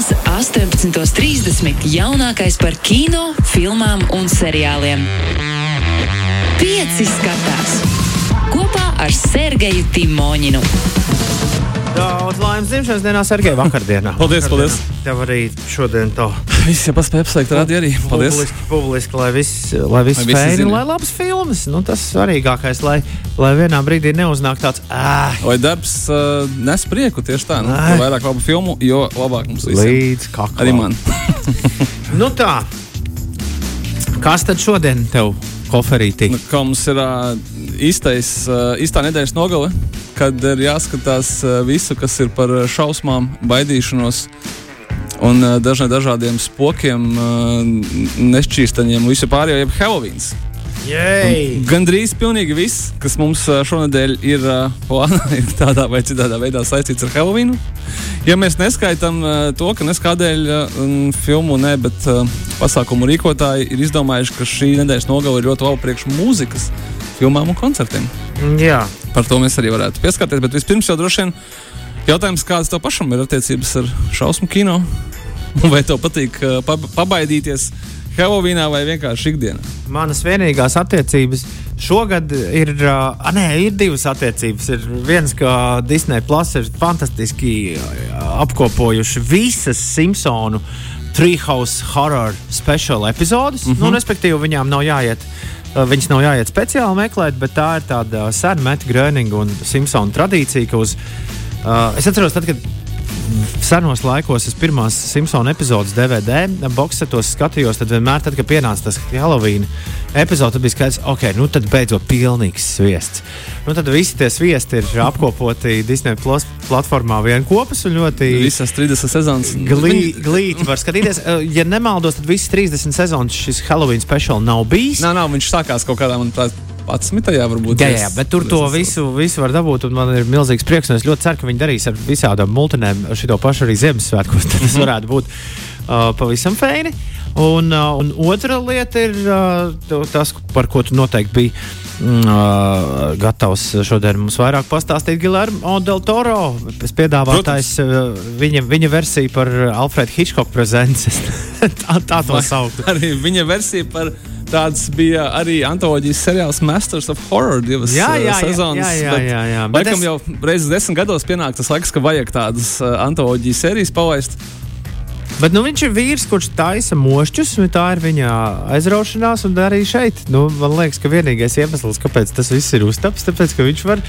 Svētdienās, 18.30. jaunākais par kino, filmām un seriāliem. Pieci skatās kopā ar Sergeju Timoņinu. Daudz laimes dzimšanas dienā, Sergei, vakardienā. Paldies, paldies. Tev arī šodien to Viss jau paspēja apsveikt rādi arī. Paldies. publiski, publiski lai viss, lai viss Lai visi fēni, lai labas filmas. Nu, tas svarīgākais, lai, lai vienā brīdī neuznāk tāds āh, Lai darbs uh, nes prieku tieši tā, nu, jo vairāk labu filmu, jo labāk mums visiem. līdz kaklam. Arī man. Nu tā, kas tad šodien tev koferītī? Nu, kā mums ir uh, īstais, uh, īstā nedēļas nogale, kad ir jāskatās uh, visu, kas ir par uh, šausmām, baidīšanos un uh, dažna, dažādiem spokiem, nešķīstaņiem, visu pārējo, jeb. Jej! Gan drīz pilnīgi viss, kas mums šonadēļ ir plānā, ir tādā vai citā veidā saistīts ar Halloween. Ja mēs neskaitām to, ka neskādēļ filmu, ne, bet pasākumu rīkotāji ir izdomājuši, ka šī nedēļas nogale ir ļoti laba priekš mūzikas, filmām un koncertiem. Jā, Par to mēs arī varētu pieskarties. Bet vispirms jau droši vien jautājums, kādas tev pašam ir attiecības ar šausmu kino? Vai tev patīk ā, pab pabaidīties Halloweenā vai vienkārši ikdienā? manas vienīgās attiecības šogad ir, uh, nē, ir divas attiecības. Ir viens, ka Disneja Plus ir fantastiski uh, apkopojuši visas Simpsonu Treehouse horror special epizodes. Mm -hmm. nu, respektīvi, viņām nav jāiet. Uh, Viņas nav jāiet speciāli meklēt, bet tā ir tāda uh, sena Meta Gröninga un Simpsonu tradīcija, ka uz, uh, es atceros, tad, kad senos laikos es pirmās Simpsonu epizodes DVD boxetos skatījos, tad vienmēr, tad, kad pienāca tas Halloween epizode, bija skaidrs, ok, nu tad beidzot pilnīgs sviests. Nu, tad visi tie sviesti ir apkopoti Disney Plus platformā vienopus un ļoti Visas 30 sezonas. glī, glīti var skatīties. Uh, Ja nemaldos, tad visas 30 sezonas šis Halloween special nav bijis. Nā, nav, viņš sākās kaut kādā, manuprāt, 11. varbūt. Jā, es- jā, bet tur to visu, visu var dabūt. Man ir milzīgs prieks, un es ļoti ceru, ka viņi darīs ar visādām multinēm šo pašu arī Ziemassvētkos. Tad tas varētu būt uh, pavisam feini. Un, uh, un otra lieta ir uh, tas, par ko tu noteikti biji mm, uh, gatavs šodien mums vairāk pastāstīt. Gilermo del Toro, es piedāvātājs, uh, viņa, viņa versija par Alfredu Hitchcock prezences. tā, tā to saukt. Arī viņa versija par tāds bija arī antoloģijas seriāls Masters of Horror divas Jā, uh, jā, sezonas. jā, jā, jā, jā, Laikam es- jau reizes desmit gados pienāk tas laiks, ka vajag tādas uh, antoloģijas sērijas palaist. Bet nu, viņš ir vīrs, kurš taisa mošķus, un tā ir viņa aizraušanās, un arī šeit. Nu, man liekas, ka vienīgais iemesls, kāpēc tas viss ir uztaps, tāpēc, ka viņš var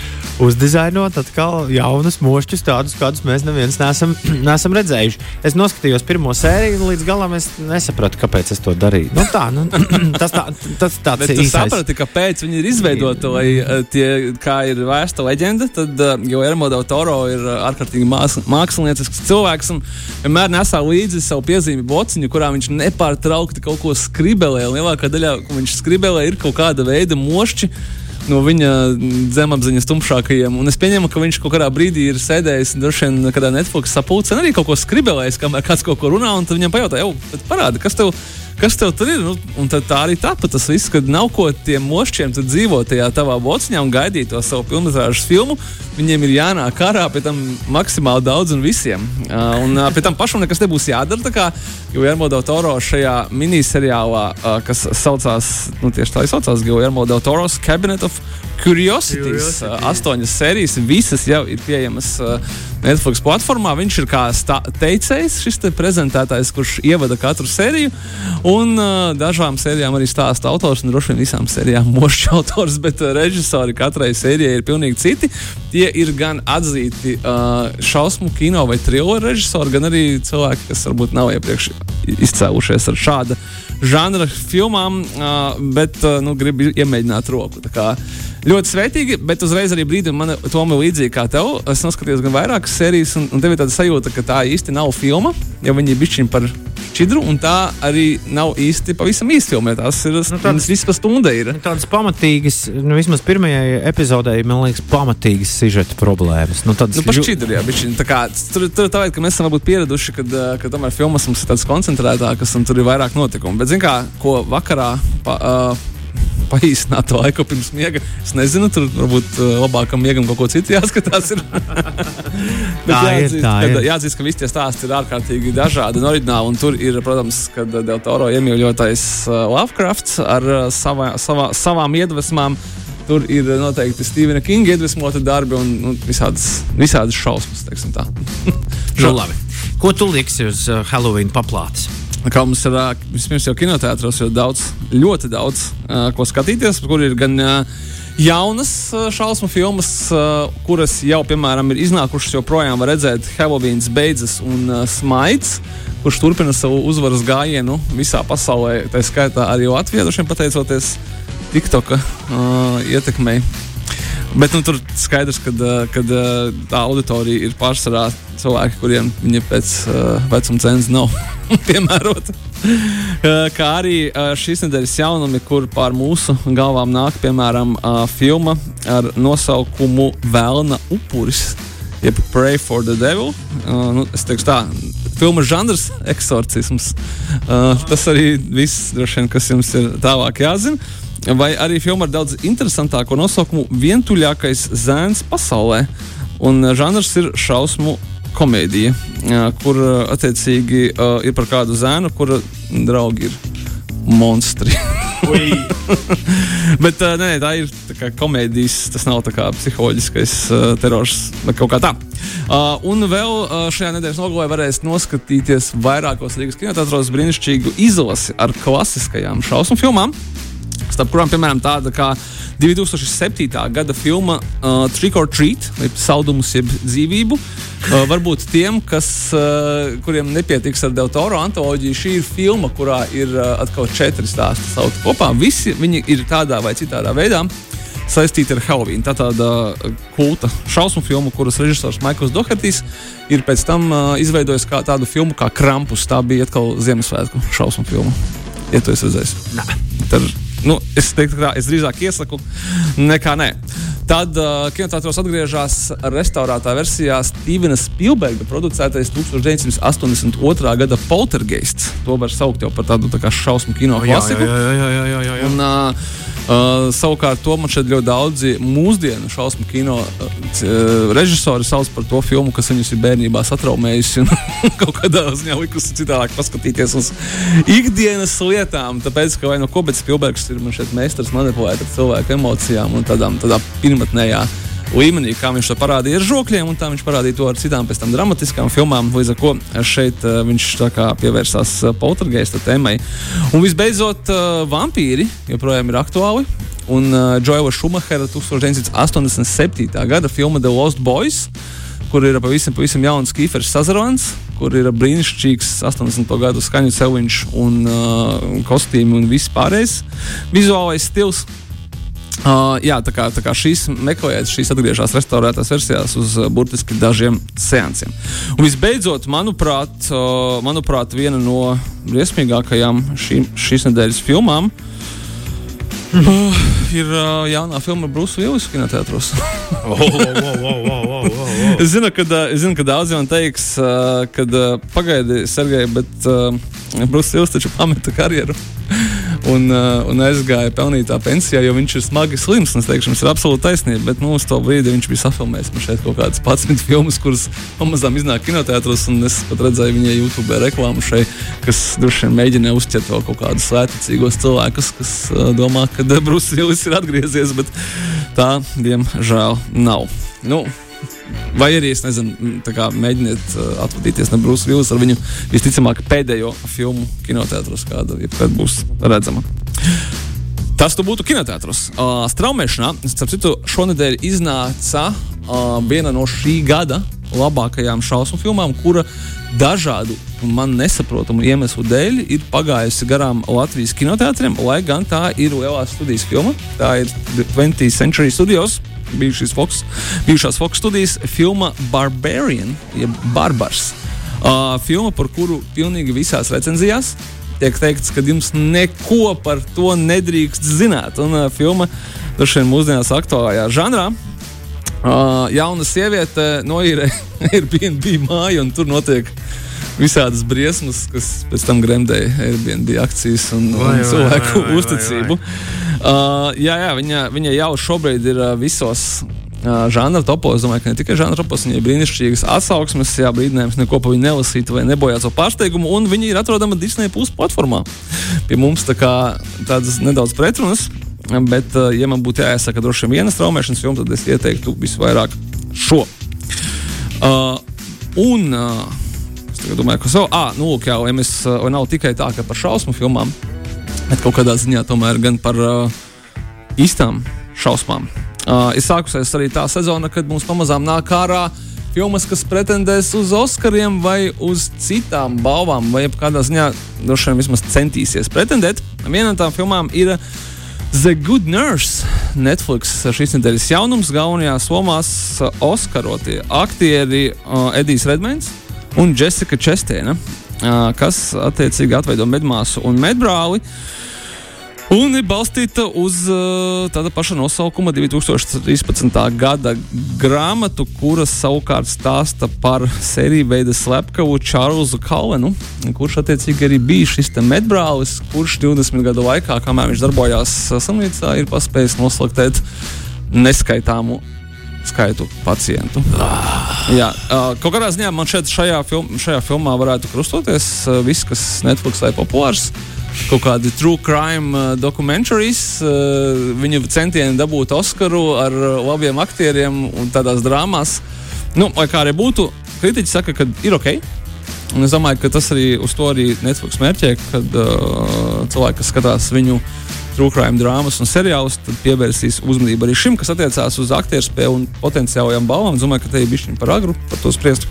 uzdizainot atkal jaunus mošķus, tādus, kādus mēs neviens neesam, neesam redzējuši. Es noskatījos pirmo sēriju, un līdz galam es nesapratu, kāpēc es to darīju. Nu, tā, nu, tas, tā, tas tāds Bet ir tu īsais. saprati, kāpēc viņi ir izveidoti, lai uh, tie, kā ir vēsta leģenda, tad uh, jau Ermodo Toro ir uh, ārkārtīgi māks- māksliniecisks cilvēks un vienmēr nesā līdzi savu piezīmi bociņu, kurā viņš nepārtraukti kaut ko skribelē. Lielākā daļā, ko viņš skribelē, ir kaut kāda veida mošķi. No viņa zemapziņas tumšākajiem. Un es pieņemu, ka viņš kaut kādā brīdī ir sēdējis, droši vien, kādā Netflix sapulcē, arī kaut ko skribelējis, kamēr kāds kaut ko runā. Un tad viņam pajautā, jau, bet parādi, kas tev, kas tev tur ir? Nu, un tad tā arī tapa tas viss, kad nav ko tiem mošķiem dzīvot tajā tavā bociņā un gaidīt to savu filmu filmu. Viņiem ir jānāk ārā pie tam maksimāli daudz un visiem. Uh, un uh, pie tam pašam nekas nebūs jādara. Kā, jo Ermodo Toro šajā miniseriālā, uh, kas saucās, nu tieši tā izsaucās, Guillermo del Toro's Cabinet of Curiosities. Curiosity. Uh, astoņas sērijas, visas jau ir pieejamas uh, Netflix platformā. Viņš ir kā teicējs, šis te prezentētājs, kurš ievada katru sēriju. Un uh, dažām sērijām arī stāsta autors, un droši vien visām sērijām mošs autors, bet uh, režisori katrai sērijai ir pilnīgi citi. Tie ir gan atzīti uh, šausmu kino vai trilleru režisori, gan arī cilvēki, kas varbūt nav iepriekš izcēlušies ar šādu žanra filmām, bet nu, grib iemēģināt roku. Ļoti sveitīgi, bet uzreiz arī brīdī man tomēr līdzīgi kā tev. Es noskatījos gan vairākas sērijas, un, un tev ir tāda sajūta, ka tā īsti nav filma, jo viņi ir bišķiņi par šķidru, un tā arī nav īsti pavisam īsti filmē. Tās ir Nu, tādas visas stunda. Ir. Nu, Tādas pamatīgas, nu, vismaz pirmajai epizodei, man liekas, pamatīgas sižeta problēmas. Nu, tādas Nu, ļu- pašķidri, jā, bišķiņi. Tā kā, tur tur tā vajag, ka mēs esam varbūt pieraduši, kad, ā, ka tomēr filmas mums ir tādas koncentrētākas un tur ir vairāk notikumu. Bet, zin kā, ko vakarā pa, uh, paīsināt to laiku pirms miega. Es nezinu, tur varbūt uh, labākam miegam kaut ko citu jāskatās. Bet Tā ir, jāatzīst, tā ka, ir. jāatzīst, ka visi tie stāsti ir ārkārtīgi dažādi un oriģināli. Un tur ir, protams, kad Del Toro iemīļotais uh, Lovecrafts ar uh, savā, savā, savām iedvesmām. Tur ir noteikti Stevena Kinga iedvesmota darbi un nu, visādas, visādas šausmas. teiksim tā. Nu, labi. Ko tu liksi uz Halloween paplātes? Kā mums ir vispirms jau kinoteātros, jau daudz, ļoti daudz ko skatīties, kur ir gan jaunas šausmu filmas, kuras jau, piemēram, ir iznākušas, joprojām var redzēt Halloween beidzas un smaids. Kurš turpina savu uzvaras gājienu visā pasaulē, tā skaitā arī Latvijā, vien pateicoties TikToka uh, ietekmei. Bet nu, tur skaidrs, ka tā auditorija ir pārsvarā cilvēki, kuriem viņa pēc uh, vecuma cenas nav piemērota. Kā arī šīs nedēļas jaunumi, kur pār mūsu galvām nāk, piemēram, uh, filma ar nosaukumu Vēlna upuris. Jeb Pray for the Devil. Uh, nu, es teikšu, tā filmas žanrs, eksorcisms. Tas arī viss, droši vien, kas jums ir tālāk jāzina. Vai arī filma ar daudz interesantāko nosaukumu Vientuļākais zēns pasaulē. Un uh, žanrs ir šausmu komēdija, uh, kur uh, attiecīgi ir par kādu zēnu, kura draugi ir monstri. Bet uh, nē, tā ir tā komēdijas, tas nav psiholoģiskais uh, terors, bet kaut kā tā. Uh, un vēl uh, šajā nedēļas nogalē varēs noskatīties vairākos Rīgas kinotētros brīnišķīgu izlasi ar klasiskajām šausmu filmām. Starp kurām, piemēram, tāda kā 2007. gada filma uh, Trick or Treat, jeb saldumus, jeb dzīvību. Uh, varbūt tiem, kas, uh, kuriem nepietiks ar Deltoro antoloģiju, šī ir filma, kurā ir uh, atkal četri stāsti saukti kopā. Visi viņi ir tādā vai citādā veidā saistīti ar Halloween. Tā tāda uh, kulta šausmu filma, kuras režisors Maikls Dohertijs ir pēc tam uh, izveidojis kā tādu filmu kā Krampus. Tā bija atkal Ziemassvētku šausmu filma. Ja tu esi redzējis? Tad, nu, es teiktu, ka tā, es drīzāk iesaku nekā nē. Tad uh, kinotēātros atgriežas restaurētā versijā Stevena Spielberga producētais 1982. gada Poltergeists. To var saukt jau par tādu tā šausmu kino klasiku. jā, jā, jā, jā, jā, jā. Un, uh, uh, savukārt, to man šeit ļoti daudzi mūsdienu šausmu kino uh, režisori sauc par to filmu, kas viņus ir bērnībā satraumējusi un kaut kādā ziņā likusi citādāk paskatīties uz ikdienas lietām. Tāpēc, ka vai no ko, bet Spilbergs ir man šeit meistars manipulēt ar cilvēku emocijām un tādām, tādā pirmotnējā līmenī, kā viņš to parādīja ar žokļiem, un tā viņš parādīja to ar citām pēc tam dramatiskām filmām. Līdz ar to šeit uh, viņš pievērsās uh, poltergeista tēmai. Un visbeidzot, uh, vampīri joprojām ir aktuāli. Un uh, Džoela Šumahera 1987. gada filma The Lost Boys, kur ir pavisam, pavisam jauns Kīfers Sazarons, kur ir brīnišķīgs 80. gadu skaņu celiņš un uh, kostīmi un viss pārējais vizuālais stils. Uh, jā, tā kā, tā kā šīs meklējas, šīs atgriežas restaurētās versijās uz uh, burtiski dažiem seansiem. Un visbeidzot, manuprāt, uh, manuprāt viena no briesmīgākajām šī, šīs nedēļas filmām uh, ir uh, jaunā filma Brūsu Vilnius kinoteātros. Oh, es, zinu, ka, uh, es zinu, ka daudzi man teiks, uh, ka uh, pagaidi, Sergei, bet uh, Brūsu Vilnius taču pameta karjeru. Un, uh, un aizgāja pelnītā pensijā, jo viņš ir smagi slims. Es teikšu, jums ir absolūti taisnība. Bet nu, uz to brīdi viņš bija safilmējis man šeit kaut kādas 11 filmas, kuras pamazām iznāk kinoteātros. Es pat redzēju viņai YouTube reklāmu šeit, kas droši vien mēģināja uzķert vēl kaut kādus svēticīgos cilvēkus, kas uh, domā, ka Brūsis ir atgriezies. Bet tā, diemžēl, nav. Nu, Vai arī es nezinu, kā mēģiniet uh, atvadīties no Brūsa Vīlas ar viņu visticamāk pēdējo filmu kinoteātros, kāda jebkad būs redzama. Tas tu būtu kinoteātros. Uh, Straumēšanā, starp citu, šonadēļ iznāca uh, viena no šī gada labākajām šausmu filmām, kura dažādu man nesaprotamu iemeslu dēļ ir pagājusi garām Latvijas kinoteātriem, lai gan tā ir lielās studijas filma. Tā ir 20th Century Studios bijušās Fox, bijušās Fox studijas filma Barbarian, jeb Barbars. Uh, filma, par kuru pilnīgi visās recenzijās tiek teikts, ka jums neko par to nedrīkst zināt. Un uh, filma droši vien mūsdienās aktuālajā žanrā. Uh, jauna sieviete noīrē Airbnb māju, un tur notiek visādas briesmas, kas pēc tam gremdēja Airbnb akcijas un, Vai, un cilvēku vai, vai, uzticību. vai, vai. Uh, jā, jā viņa, viņa jau šobrīd ir uh, visos uh, žanra topos. Domāju, ka ne tikai žanra topos, viņai ir brīnišķīgas atsauksmes, jā, brīdinājums neko pa viņu nelasīt vai nebojāt savu pārsteigumu. Un viņi ir atrodami Disney Plus platformā. Pie mums tā kā tādas nedaudz pretrunas. Bet, uh, ja man būtu jāiesaka droši vien viena straumēšanas filma, tad es ieteiktu visvairāk šo. Uh, un uh, es domāju, ka so, ah, nu, lūk, jā, ja mēs, uh, nav tikai tā, ka par šausmu filmām, bet kaut kādā ziņā tomēr gan par uh, īstām šausmām. Uh, ir sākusies arī tā sezona, kad mums pamazām nāk ārā filmas, kas pretendēs uz Oskariem vai uz citām balvām, vai kādā ziņā droši vien vismaz centīsies pretendēt. Viena no tām filmām ir The Good Nurse. Netflix šīs nedēļas jaunums galvenajās lomās Oskarotie aktieri uh, Edijs Redmans un Jessica Čestēna, kas attiecīgi atveido medmāsu un medbrāli. Un ir balstīta uz tāda paša nosaukuma 2013. gada grāmatu, kuras savukārt stāsta par sēriju veida slepkavu Čārlzu Kalvenu, kurš attiecīgi arī bija šis medbrālis, kurš 20 gadu laikā, kamēr viņš darbojās slimnīcā, ir paspējis noslaktēt neskaitāmu skaitu pacientu. Jā, uh, kaut kādā ziņā man šeit šajā, film, šajā filmā varētu krustoties uh, viss, kas Netflix ir populārs kaut kādi true crime uh, documentaries. Uh, viņu centieni dabūt Oskaru ar uh, labiem aktieriem un tādās drāmās. Nu, lai kā arī būtu, kritiķi saka, ka ir ok. Un es domāju, ka tas arī uz to arī Netflix mērķē, kad uh, cilvēki, kas skatās viņu true crime drāmas un seriālus, tad pievērsīs uzmanību arī šim, kas attiecās uz aktieru spēju un potenciālajām balvām. Es domāju, ka te ir bijis par agru par to spriest.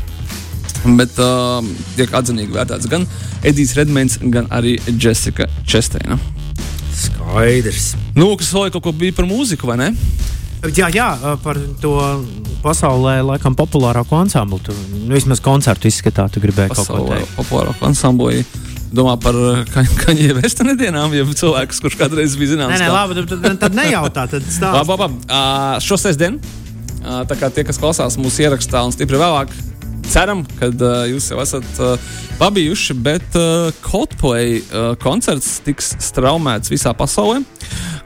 Bet uh, tiek atzinīgi vērtēts gan Edijs Redmans, gan arī Jessica Česteina. Skaidrs. Nu, kas vēl kaut ko bija par mūziku, vai ne? Jā, jā, par to pasaulē laikam populārāko ansamblu. Tu, nu, vismaz koncertu izskatā, tu gribēji pasaulē, kaut ko teikt. Populārāko ansamblu. Domā par kaņģa vēstu nedēļām, ja cilvēks, kurš kādreiz bija zināms. Nē, nē, labi, tad, tad, nejautā, tad labi, labi. Uh, šo sestdienu, uh, tā kā tie, kas klausās mūsu ierakstā un stipri vēlāk, ceram, ka uh, jūs jau esat uh, pabijuši, bet uh, Coldplay uh, koncerts tiks straumēts visā pasaulē.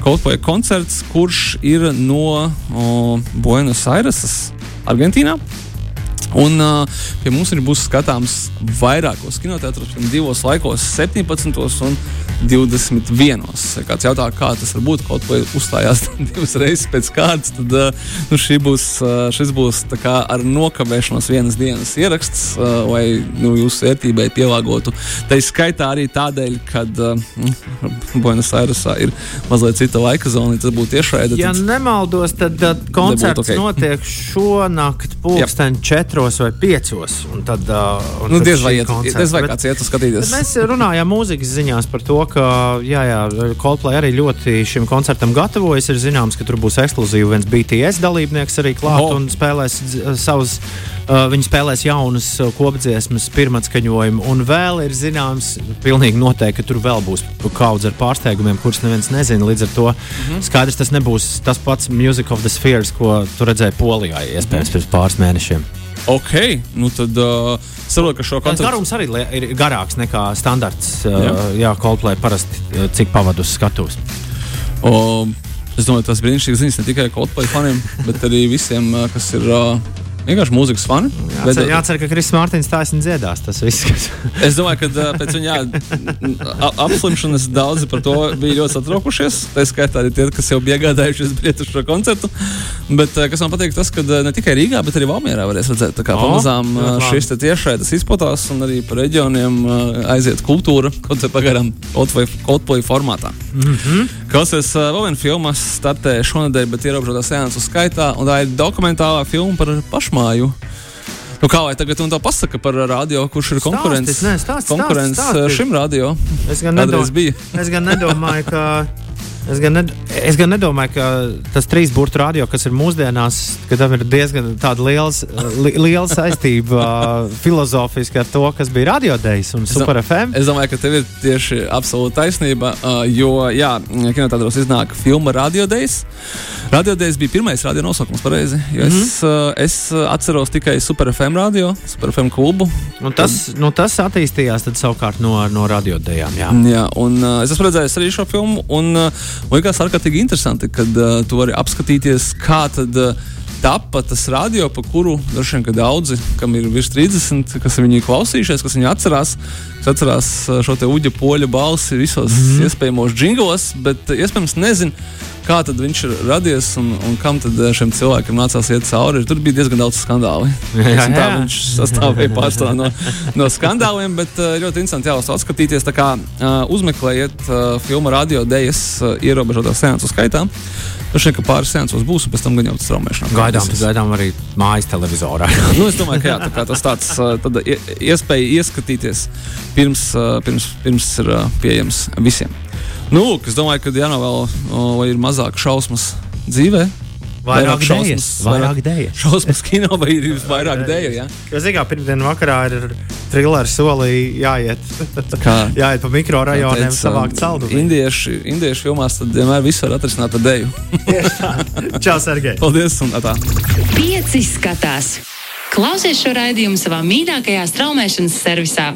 Coldplay koncerts, kurš ir no uh, Buenos Aireses, Argentīnā. Un uh, pie mums arī būs skatāms vairākos kinoteātros, divos laikos, 17 un 21. Kāds jautā, kā tas var būt, kaut ko uzstājās divas reizes pēc kārtas, tad uh, nu, būs, uh, šis būs ar nokavēšanos vienas dienas ieraksts, uh, lai nu, jūsu vērtībai pielāgotu. Tā ir skaitā arī tādēļ, ka uh, Buenos Airesā ir mazliet cita laika zona, tas būtu tiešraidi. Ja nemaldos, tad, tad koncerts okay. notiek šonakt pulksten četros četros vai piecos. Un tad, uh, un nu, diez vai, iet, diez vai kāds iet uz skatīties. Mēs runājām mūzikas ziņās par to, ka jā, jā, Coldplay arī ļoti šim koncertam gatavojas. Ir zināms, ka tur būs ekskluzīvi viens BTS dalībnieks arī klāt oh. un spēlēs savus. Uh, viņi spēlēs jaunas uh, kopdziesmas, pirmatskaņojumu, un vēl ir zināms, pilnīgi noteikti, ka tur vēl būs kaudz ar pārsteigumiem, kurus neviens nezina. Līdz ar to mm -hmm. skaidrs, tas nebūs tas pats Music of the Spheres, ko tu redzēji Polijā, iespējams, mm -hmm. pirms pāris mēnešiem. Ok, nu tad uh, saprotu, ka šo koncertu. Garums arī ir garāks nekā standarts. Uh, jā, jā Coldplay parasti uh, cik pavadus skatos. O, es domāju, tas brīnišķīgs ziņas ne tikai Coldplay faniem, bet arī visiem, uh, kas ir. Uh, vienkārši mūzikas fani. Jācer, bet, jācer ka Kristis Mārtiņš taisni dziedās. Tas viss, kas. es domāju, ka pēc viņa apslimšanas daudzi par to bija ļoti satraukušies. Tā skaitā arī tie, kas jau bija iegādājušies biļeti uz šo koncertu. Bet kas man patīk, tas, ka ne tikai Rīgā, bet arī Valmjerā varēs redzēt, kā oh, pamazām šis tiešraidis izplatās un arī par reģioniem aiziet kultūra, kaut kā pagaidām Coldplay formātā. Mm -hmm. Klausies, vēl viena filma startē šonadēļ, bet ierobežotā sēnesu skaitā, un tā ir dokumentālā filma par pašmāju. Nu, kā lai tagad to pasaka par radio, kurš ir konkurents, stāstis, ne, stāstis, konkurents stāstis, stāstis. šim radio? Es gan, nedomāju, es gan nedomāju, ka Es gan, ned es gan nedomāju, ka tas trīs burbuļu radio, kas ir mūsdienās, ka tam ir diezgan liels, li liela saistība filozofiski ar to, kas bija radiodejs un Super es FM. Es domāju, ka tev ir tieši absolūta taisnība, jo, jā, kinotētos iznāk filma Radiodejs. Radiodejs bija pirmais radio nosaukums, pareizi. Mm -hmm. es, uh, es atceros tikai Super FM radio, Super FM klubu. Un tas, un, nu, tas attīstījās savukārt no, no radiodejām. Jā, jā un es esmu redzējis arī šo filmu. Un, uh, Man liekas, ārkārtīgi interesanti, kad uh, tu vari apskatīties, kā tad. Uh, tapa tas radio, pa kuru droši vien daudzi, kam ir virs 30, kas viņu klausījušies, kas viņu atcerās, kas atcerās šo te uģa poļa balsi visos mm. iespējamos jinglos, bet iespējams nezinu kā viņš ir radies un, un kam šiem cilvēkiem nācās iet cauri. Tur bija diezgan daudz skandālu. Tā viņš sastāvēja pārstāvā no, no skandāliem, bet ļoti interesanti jau atskatīties. Kā, uh, uzmeklējiet filmu radio dēļas ierobežotā seansu skaitā. Es domāju, ka pāris seansos būs, un pēc tam gan jau tas traumēšanās. Gaidām, gaidām arī mājas televizorā. nu, es domāju, ka jā, tā tas tāds tāda iespēja ieskatīties pirms, pirms, pirms ir pieejams visiem. Nu, es domāju, ka jānovēl, vai ir mazāk šausmas dzīvē. Vairāk šausmas, vairāk dēļas. Šausmas kino vai ir vairāk dēļas. Ja? Jo, zinām, pirmdienas vakarā ir thriller solī jāiet. Kā? jāiet pa mikrorajoniem, savākt saldu. Indieši, indieši filmās tad vienmēr visu var atrisināt ar dēļu. Čau, Sergei! Paldies! Un tā. Pieci skatās! Klausies šo raidījumu savā mīļākajā straumēšanas servisā!